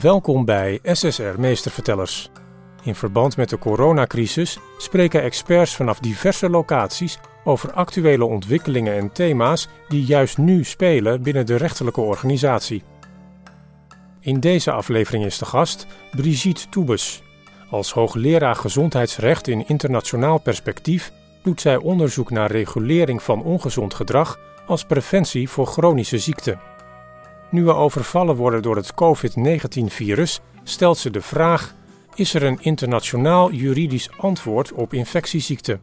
Welkom bij SSR Meestervertellers. In verband met de coronacrisis spreken experts vanaf diverse locaties over actuele ontwikkelingen en thema's die juist nu spelen binnen de rechterlijke organisatie. In deze aflevering is de gast Brigitte Toebes. Als hoogleraar gezondheidsrecht in internationaal perspectief doet zij onderzoek naar regulering van ongezond gedrag als preventie voor chronische ziekten. Nu we overvallen worden door het COVID-19-virus, stelt ze de vraag: is er een internationaal juridisch antwoord op infectieziekten?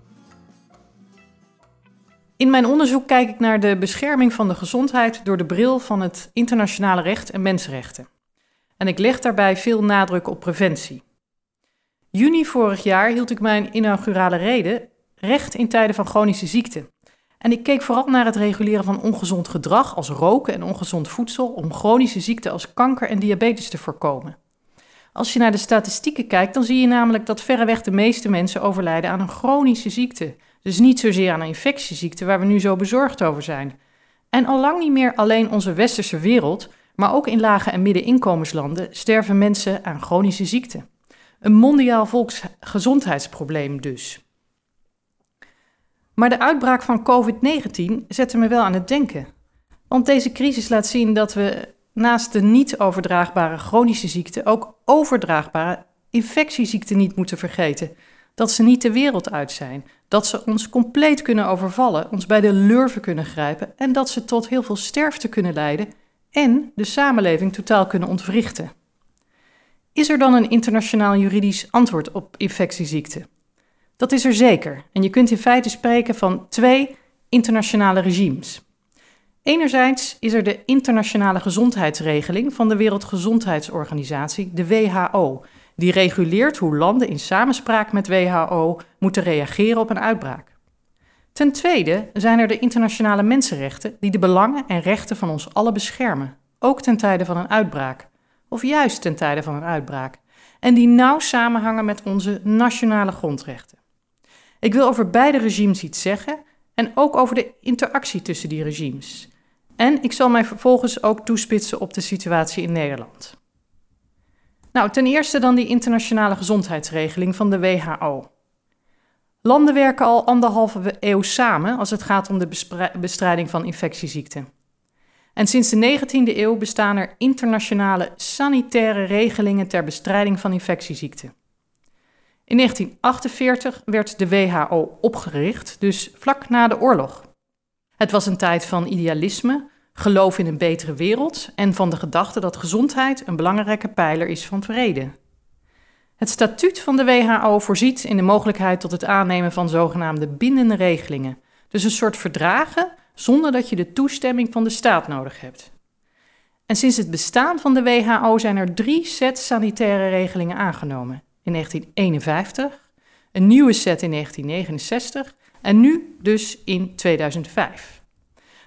In mijn onderzoek kijk ik naar de bescherming van de gezondheid door de bril van het internationale recht en mensenrechten. En ik leg daarbij veel nadruk op preventie. Juni vorig jaar hield ik mijn inaugurale reden Recht in tijden van chronische ziekte. En ik keek vooral naar het reguleren van ongezond gedrag als roken en ongezond voedsel om chronische ziekten als kanker en diabetes te voorkomen. Als je naar de statistieken kijkt, dan zie je namelijk dat verreweg de meeste mensen overlijden aan een chronische ziekte. Dus niet zozeer aan een infectieziekte waar we nu zo bezorgd over zijn. En al lang niet meer alleen onze westerse wereld, maar ook in lage en middeninkomenslanden sterven mensen aan chronische ziekten. Een mondiaal volksgezondheidsprobleem dus. Maar de uitbraak van COVID-19 zette me wel aan het denken. Want deze crisis laat zien dat we naast de niet overdraagbare chronische ziekten ook overdraagbare infectieziekten niet moeten vergeten. Dat ze niet de wereld uit zijn, dat ze ons compleet kunnen overvallen, ons bij de lurven kunnen grijpen en dat ze tot heel veel sterfte kunnen leiden en de samenleving totaal kunnen ontwrichten. Is er dan een internationaal juridisch antwoord op infectieziekten? Dat is er zeker. En je kunt in feite spreken van twee internationale regimes. Enerzijds is er de internationale gezondheidsregeling van de Wereldgezondheidsorganisatie, de WHO, die reguleert hoe landen in samenspraak met WHO moeten reageren op een uitbraak. Ten tweede zijn er de internationale mensenrechten die de belangen en rechten van ons allen beschermen, ook ten tijde van een uitbraak, of juist ten tijde van een uitbraak, en die nauw samenhangen met onze nationale grondrechten. Ik wil over beide regimes iets zeggen en ook over de interactie tussen die regimes. En ik zal mij vervolgens ook toespitsen op de situatie in Nederland. Nou, ten eerste dan die internationale gezondheidsregeling van de WHO. Landen werken al anderhalve eeuw samen als het gaat om de bestrijding van infectieziekten. En sinds de 19e eeuw bestaan er internationale sanitaire regelingen ter bestrijding van infectieziekten. In 1948 werd de WHO opgericht, dus vlak na de oorlog. Het was een tijd van idealisme, geloof in een betere wereld en van de gedachte dat gezondheid een belangrijke pijler is van vrede. Het statuut van de WHO voorziet in de mogelijkheid tot het aannemen van zogenaamde bindende regelingen, dus een soort verdragen zonder dat je de toestemming van de staat nodig hebt. En sinds het bestaan van de WHO zijn er drie sets sanitaire regelingen aangenomen in 1951, een nieuwe set in 1969 en nu dus in 2005.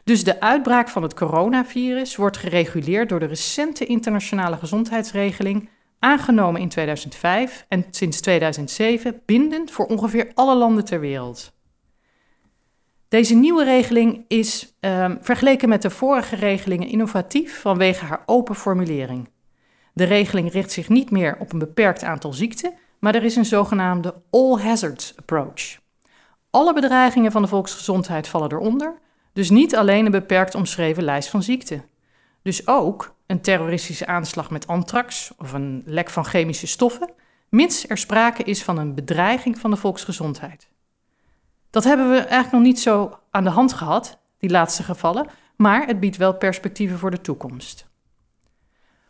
Dus de uitbraak van het coronavirus wordt gereguleerd door de recente internationale gezondheidsregeling, aangenomen in 2005 en sinds 2007 bindend voor ongeveer alle landen ter wereld. Deze nieuwe regeling is um, vergeleken met de vorige regelingen innovatief vanwege haar open formulering. De regeling richt zich niet meer op een beperkt aantal ziekten, maar er is een zogenaamde all hazards approach. Alle bedreigingen van de volksgezondheid vallen eronder, dus niet alleen een beperkt omschreven lijst van ziekten. Dus ook een terroristische aanslag met anthrax of een lek van chemische stoffen, mits er sprake is van een bedreiging van de volksgezondheid. Dat hebben we eigenlijk nog niet zo aan de hand gehad, die laatste gevallen, maar het biedt wel perspectieven voor de toekomst.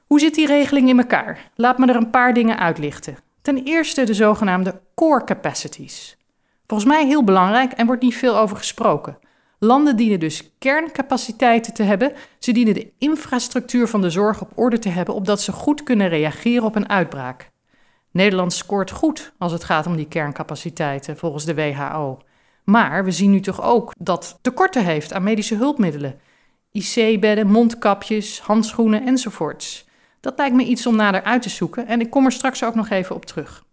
Hoe zit die regeling in elkaar? Laat me er een paar dingen uitlichten. Ten eerste de zogenaamde core capacities. Volgens mij heel belangrijk en wordt niet veel over gesproken. Landen dienen dus kerncapaciteiten te hebben. Ze dienen de infrastructuur van de zorg op orde te hebben, opdat ze goed kunnen reageren op een uitbraak. Nederland scoort goed als het gaat om die kerncapaciteiten volgens de WHO. Maar we zien nu toch ook dat tekorten heeft aan medische hulpmiddelen. IC-bedden, mondkapjes, handschoenen enzovoorts. Dat lijkt me iets om nader uit te zoeken en ik kom er straks ook nog even op terug.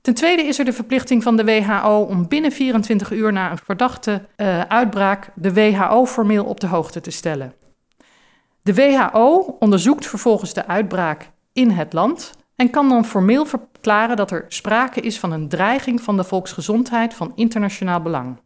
Ten tweede is er de verplichting van de WHO om binnen 24 uur na een verdachte uh, uitbraak de WHO formeel op de hoogte te stellen. De WHO onderzoekt vervolgens de uitbraak in het land en kan dan formeel verklaren dat er sprake is van een dreiging van de volksgezondheid van internationaal belang.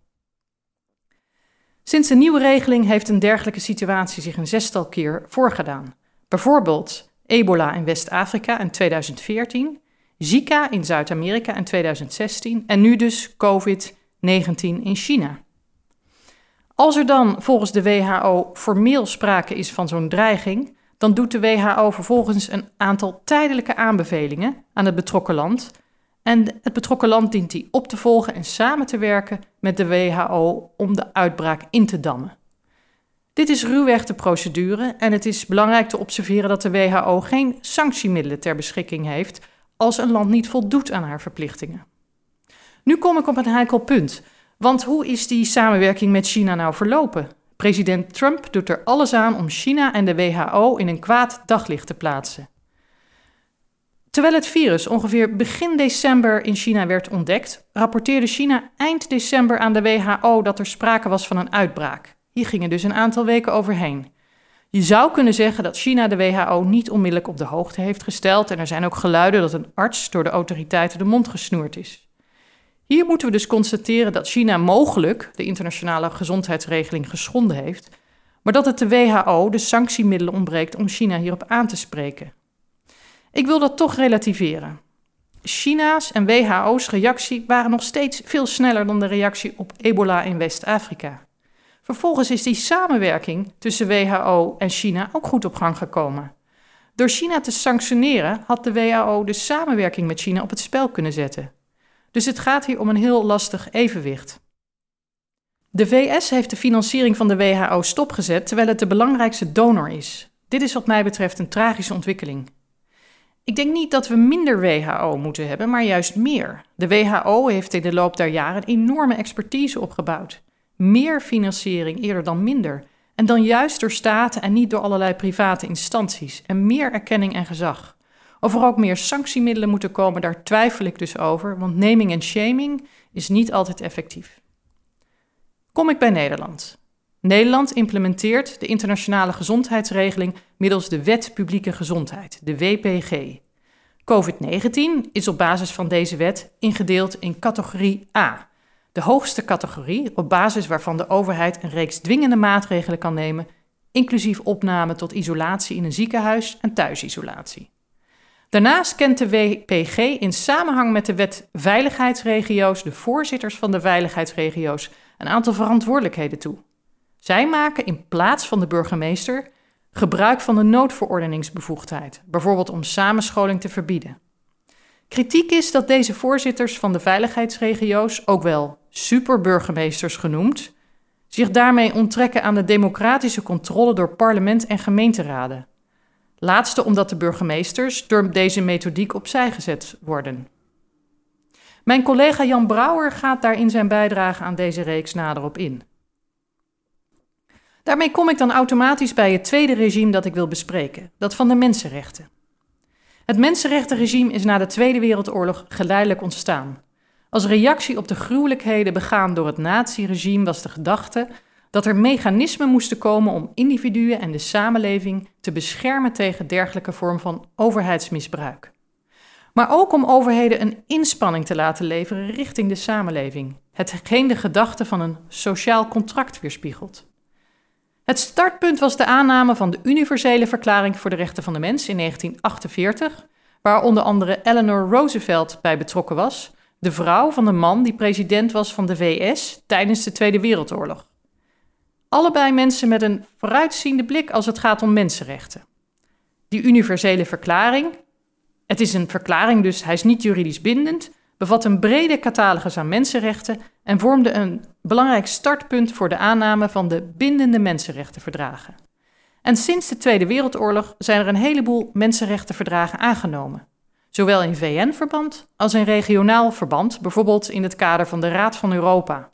Sinds de nieuwe regeling heeft een dergelijke situatie zich een zestal keer voorgedaan. Bijvoorbeeld ebola in West-Afrika in 2014, Zika in Zuid-Amerika in 2016 en nu dus COVID-19 in China. Als er dan volgens de WHO formeel sprake is van zo'n dreiging, dan doet de WHO vervolgens een aantal tijdelijke aanbevelingen aan het betrokken land. En het betrokken land dient die op te volgen en samen te werken met de WHO om de uitbraak in te dammen. Dit is ruwweg de procedure en het is belangrijk te observeren dat de WHO geen sanctiemiddelen ter beschikking heeft als een land niet voldoet aan haar verplichtingen. Nu kom ik op een heikel punt, want hoe is die samenwerking met China nou verlopen? President Trump doet er alles aan om China en de WHO in een kwaad daglicht te plaatsen. Terwijl het virus ongeveer begin december in China werd ontdekt, rapporteerde China eind december aan de WHO dat er sprake was van een uitbraak. Hier gingen dus een aantal weken overheen. Je zou kunnen zeggen dat China de WHO niet onmiddellijk op de hoogte heeft gesteld en er zijn ook geluiden dat een arts door de autoriteiten de mond gesnoerd is. Hier moeten we dus constateren dat China mogelijk de internationale gezondheidsregeling geschonden heeft, maar dat het de WHO de sanctiemiddelen ontbreekt om China hierop aan te spreken. Ik wil dat toch relativeren. China's en WHO's reactie waren nog steeds veel sneller dan de reactie op ebola in West-Afrika. Vervolgens is die samenwerking tussen WHO en China ook goed op gang gekomen. Door China te sanctioneren had de WHO de samenwerking met China op het spel kunnen zetten. Dus het gaat hier om een heel lastig evenwicht. De VS heeft de financiering van de WHO stopgezet terwijl het de belangrijkste donor is. Dit is wat mij betreft een tragische ontwikkeling. Ik denk niet dat we minder WHO moeten hebben, maar juist meer. De WHO heeft in de loop der jaren enorme expertise opgebouwd. Meer financiering eerder dan minder. En dan juist door staten en niet door allerlei private instanties. En meer erkenning en gezag. Of er ook meer sanctiemiddelen moeten komen, daar twijfel ik dus over, want naming en shaming is niet altijd effectief. Kom ik bij Nederland. Nederland implementeert de internationale gezondheidsregeling middels de Wet Publieke Gezondheid, de WPG. COVID-19 is op basis van deze wet ingedeeld in categorie A, de hoogste categorie op basis waarvan de overheid een reeks dwingende maatregelen kan nemen, inclusief opname tot isolatie in een ziekenhuis en thuisisolatie. Daarnaast kent de WPG in samenhang met de wet veiligheidsregio's de voorzitters van de veiligheidsregio's een aantal verantwoordelijkheden toe. Zij maken in plaats van de burgemeester gebruik van de noodverordeningsbevoegdheid, bijvoorbeeld om samenscholing te verbieden. Kritiek is dat deze voorzitters van de veiligheidsregio's, ook wel superburgemeesters genoemd, zich daarmee onttrekken aan de democratische controle door parlement en gemeenteraden. Laatste omdat de burgemeesters door deze methodiek opzij gezet worden. Mijn collega Jan Brouwer gaat daar in zijn bijdrage aan deze reeks nader op in. Daarmee kom ik dan automatisch bij het tweede regime dat ik wil bespreken, dat van de mensenrechten. Het mensenrechtenregime is na de Tweede Wereldoorlog geleidelijk ontstaan. Als reactie op de gruwelijkheden begaan door het naziregime was de gedachte dat er mechanismen moesten komen om individuen en de samenleving te beschermen tegen dergelijke vorm van overheidsmisbruik. Maar ook om overheden een inspanning te laten leveren richting de samenleving, hetgeen de gedachte van een sociaal contract weerspiegelt. Het startpunt was de aanname van de Universele Verklaring voor de Rechten van de Mens in 1948, waar onder andere Eleanor Roosevelt bij betrokken was, de vrouw van de man die president was van de VS tijdens de Tweede Wereldoorlog. Allebei mensen met een vooruitziende blik als het gaat om mensenrechten. Die universele verklaring, het is een verklaring dus, hij is niet juridisch bindend, bevat een brede catalogus aan mensenrechten en vormde een belangrijk startpunt voor de aanname van de bindende mensenrechtenverdragen. En sinds de Tweede Wereldoorlog zijn er een heleboel mensenrechtenverdragen aangenomen. Zowel in VN-verband als in regionaal verband, bijvoorbeeld in het kader van de Raad van Europa.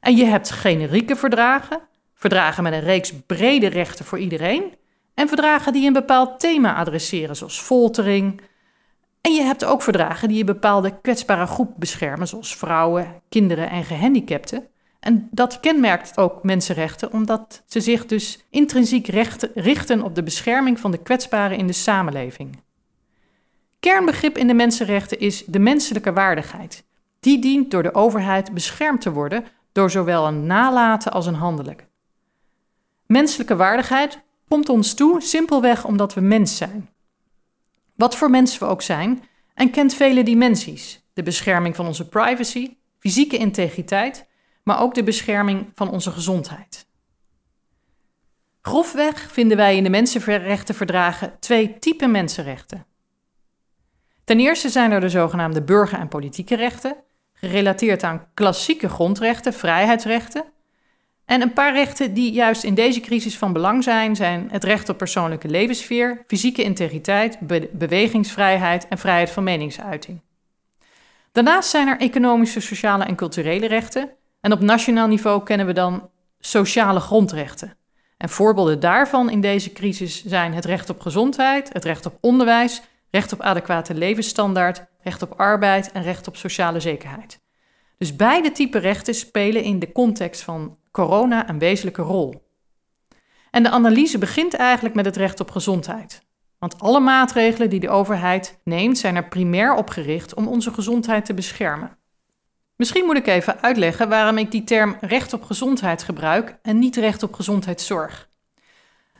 En je hebt generieke verdragen, verdragen met een reeks brede rechten voor iedereen, en verdragen die een bepaald thema adresseren, zoals foltering. En je hebt ook verdragen die een bepaalde kwetsbare groep beschermen, zoals vrouwen, kinderen en gehandicapten. En dat kenmerkt ook mensenrechten, omdat ze zich dus intrinsiek richten op de bescherming van de kwetsbaren in de samenleving. Kernbegrip in de mensenrechten is de menselijke waardigheid. Die dient door de overheid beschermd te worden door zowel een nalaten als een handelijk. Menselijke waardigheid komt ons toe simpelweg omdat we mens zijn. Wat voor mensen we ook zijn, en kent vele dimensies: de bescherming van onze privacy, fysieke integriteit, maar ook de bescherming van onze gezondheid. Grofweg vinden wij in de mensenrechtenverdragen twee typen mensenrechten. Ten eerste zijn er de zogenaamde burger- en politieke rechten, gerelateerd aan klassieke grondrechten, vrijheidsrechten. En een paar rechten die juist in deze crisis van belang zijn, zijn het recht op persoonlijke levenssfeer, fysieke integriteit, bewegingsvrijheid en vrijheid van meningsuiting. Daarnaast zijn er economische, sociale en culturele rechten. En op nationaal niveau kennen we dan sociale grondrechten. En voorbeelden daarvan in deze crisis zijn het recht op gezondheid, het recht op onderwijs, recht op adequate levensstandaard, recht op arbeid en recht op sociale zekerheid. Dus beide typen rechten spelen in de context van corona een wezenlijke rol. En de analyse begint eigenlijk met het recht op gezondheid. Want alle maatregelen die de overheid neemt zijn er primair op gericht om onze gezondheid te beschermen. Misschien moet ik even uitleggen waarom ik die term recht op gezondheid gebruik en niet recht op gezondheidszorg.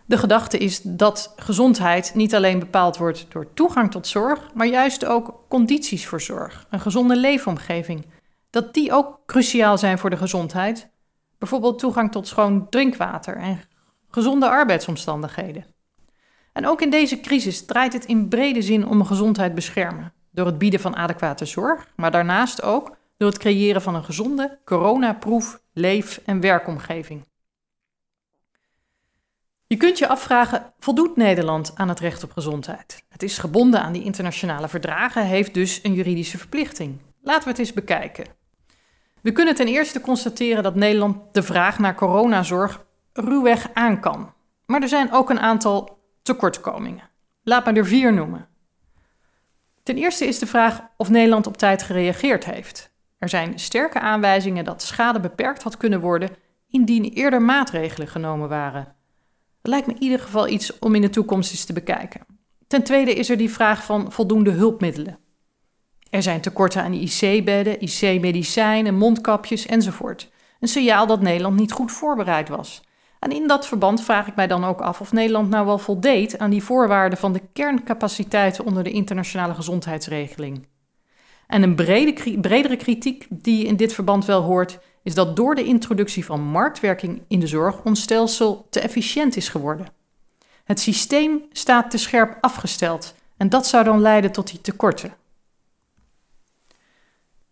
De gedachte is dat gezondheid niet alleen bepaald wordt door toegang tot zorg, maar juist ook condities voor zorg, een gezonde leefomgeving. Dat die ook cruciaal zijn voor de gezondheid. Bijvoorbeeld toegang tot schoon drinkwater en gezonde arbeidsomstandigheden. En ook in deze crisis draait het in brede zin om gezondheid beschermen. Door het bieden van adequate zorg, maar daarnaast ook door het creëren van een gezonde, coronaproof leef- en werkomgeving. Je kunt je afvragen, voldoet Nederland aan het recht op gezondheid? Het is gebonden aan die internationale verdragen, heeft dus een juridische verplichting. Laten we het eens bekijken. We kunnen ten eerste constateren dat Nederland de vraag naar coronazorg ruwweg aan kan. Maar er zijn ook een aantal tekortkomingen. Laat me er vier noemen. Ten eerste is de vraag of Nederland op tijd gereageerd heeft. Er zijn sterke aanwijzingen dat schade beperkt had kunnen worden indien eerder maatregelen genomen waren. Dat lijkt me in ieder geval iets om in de toekomst eens te bekijken. Ten tweede is er die vraag van voldoende hulpmiddelen. Er zijn tekorten aan IC-bedden, IC-medicijnen, mondkapjes enzovoort. Een signaal dat Nederland niet goed voorbereid was. En in dat verband vraag ik mij dan ook af of Nederland nou wel voldeed aan die voorwaarden van de kerncapaciteiten onder de internationale gezondheidsregeling. En een brede, bredere kritiek die in dit verband wel hoort, is dat door de introductie van marktwerking in de zorg ons stelsel te efficiënt is geworden. Het systeem staat te scherp afgesteld en dat zou dan leiden tot die tekorten.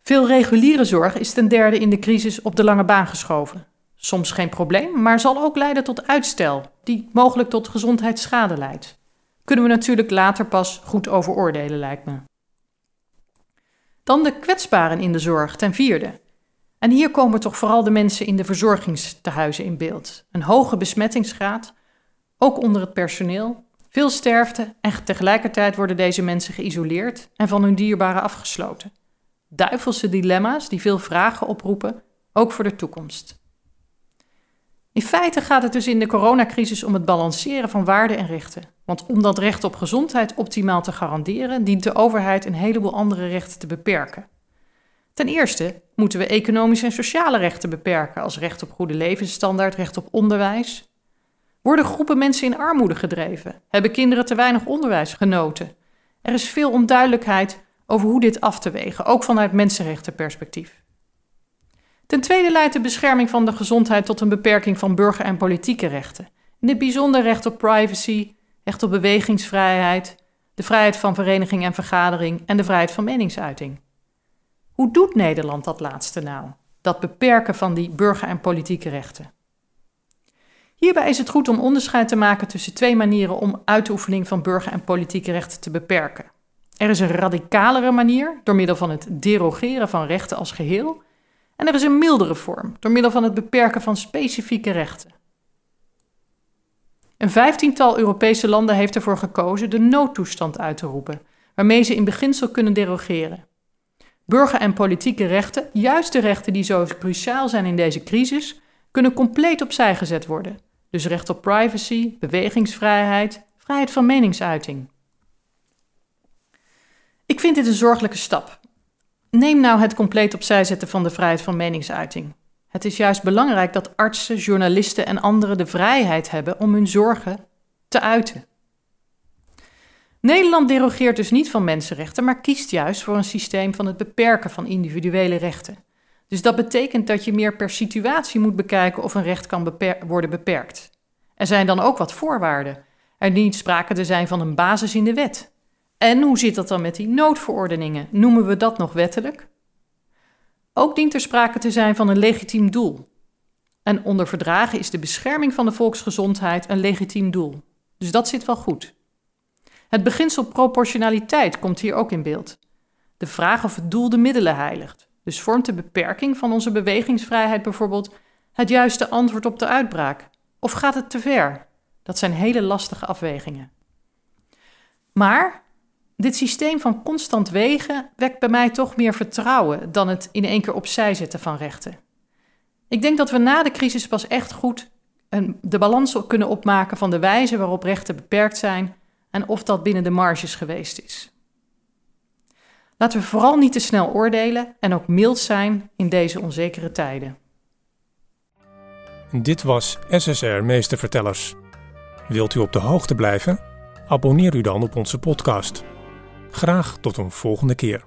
Veel reguliere zorg is ten derde in de crisis op de lange baan geschoven. Soms geen probleem, maar zal ook leiden tot uitstel, die mogelijk tot gezondheidsschade leidt. Kunnen we natuurlijk later pas goed over oordelen, lijkt me. Dan de kwetsbaren in de zorg, ten vierde. En hier komen toch vooral de mensen in de verzorgingstehuizen in beeld. Een hoge besmettingsgraad, ook onder het personeel, veel sterfte en tegelijkertijd worden deze mensen geïsoleerd en van hun dierbaren afgesloten. Duivelse dilemma's die veel vragen oproepen, ook voor de toekomst. In feite gaat het dus in de coronacrisis om het balanceren van waarden en rechten. Want om dat recht op gezondheid optimaal te garanderen, dient de overheid een heleboel andere rechten te beperken. Ten eerste moeten we economische en sociale rechten beperken, als recht op goede levensstandaard, recht op onderwijs. Worden groepen mensen in armoede gedreven? Hebben kinderen te weinig onderwijs genoten? Er is veel onduidelijkheid over hoe dit af te wegen, ook vanuit mensenrechtenperspectief. Ten tweede leidt de bescherming van de gezondheid tot een beperking van burger- en politieke rechten. In het bijzonder recht op privacy, recht op bewegingsvrijheid, de vrijheid van vereniging en vergadering en de vrijheid van meningsuiting. Hoe doet Nederland dat laatste nou? Dat beperken van die burger- en politieke rechten. Hierbij is het goed om onderscheid te maken tussen twee manieren om uitoefening van burger- en politieke rechten te beperken. Er is een radicalere manier door middel van het derogeren van rechten als geheel en er is een mildere vorm, door middel van het beperken van specifieke rechten. Een vijftiental Europese landen heeft ervoor gekozen de noodtoestand uit te roepen, waarmee ze in beginsel kunnen derogeren. Burger- en politieke rechten, juist de rechten die zo cruciaal zijn in deze crisis, kunnen compleet opzij gezet worden. Dus recht op privacy, bewegingsvrijheid, vrijheid van meningsuiting. Ik vind dit een zorgelijke stap. Neem nou het compleet opzij zetten van de vrijheid van meningsuiting. Het is juist belangrijk dat artsen, journalisten en anderen de vrijheid hebben om hun zorgen te uiten. Nederland derogeert dus niet van mensenrechten, maar kiest juist voor een systeem van het beperken van individuele rechten. Dus dat betekent dat je meer per situatie moet bekijken of een recht kan worden beperkt. Er zijn dan ook wat voorwaarden. Er dient sprake te zijn van een basis in de wet. En hoe zit dat dan met die noodverordeningen? Noemen we dat nog wettelijk? Ook dient er sprake te zijn van een legitiem doel. En onder verdragen is de bescherming van de volksgezondheid een legitiem doel. Dus dat zit wel goed. Het beginsel proportionaliteit komt hier ook in beeld. De vraag of het doel de middelen heiligt. Dus vormt de beperking van onze bewegingsvrijheid bijvoorbeeld het juiste antwoord op de uitbraak? Of gaat het te ver? Dat zijn hele lastige afwegingen. Maar dit systeem van constant wegen wekt bij mij toch meer vertrouwen dan het in één keer opzij zetten van rechten. Ik denk dat we na de crisis pas echt goed de balans kunnen opmaken van de wijze waarop rechten beperkt zijn en of dat binnen de marges geweest is. Laten we vooral niet te snel oordelen en ook mild zijn in deze onzekere tijden. Dit was SSR Meestervertellers. Wilt u op de hoogte blijven? Abonneer u dan op onze podcast. Graag tot een volgende keer.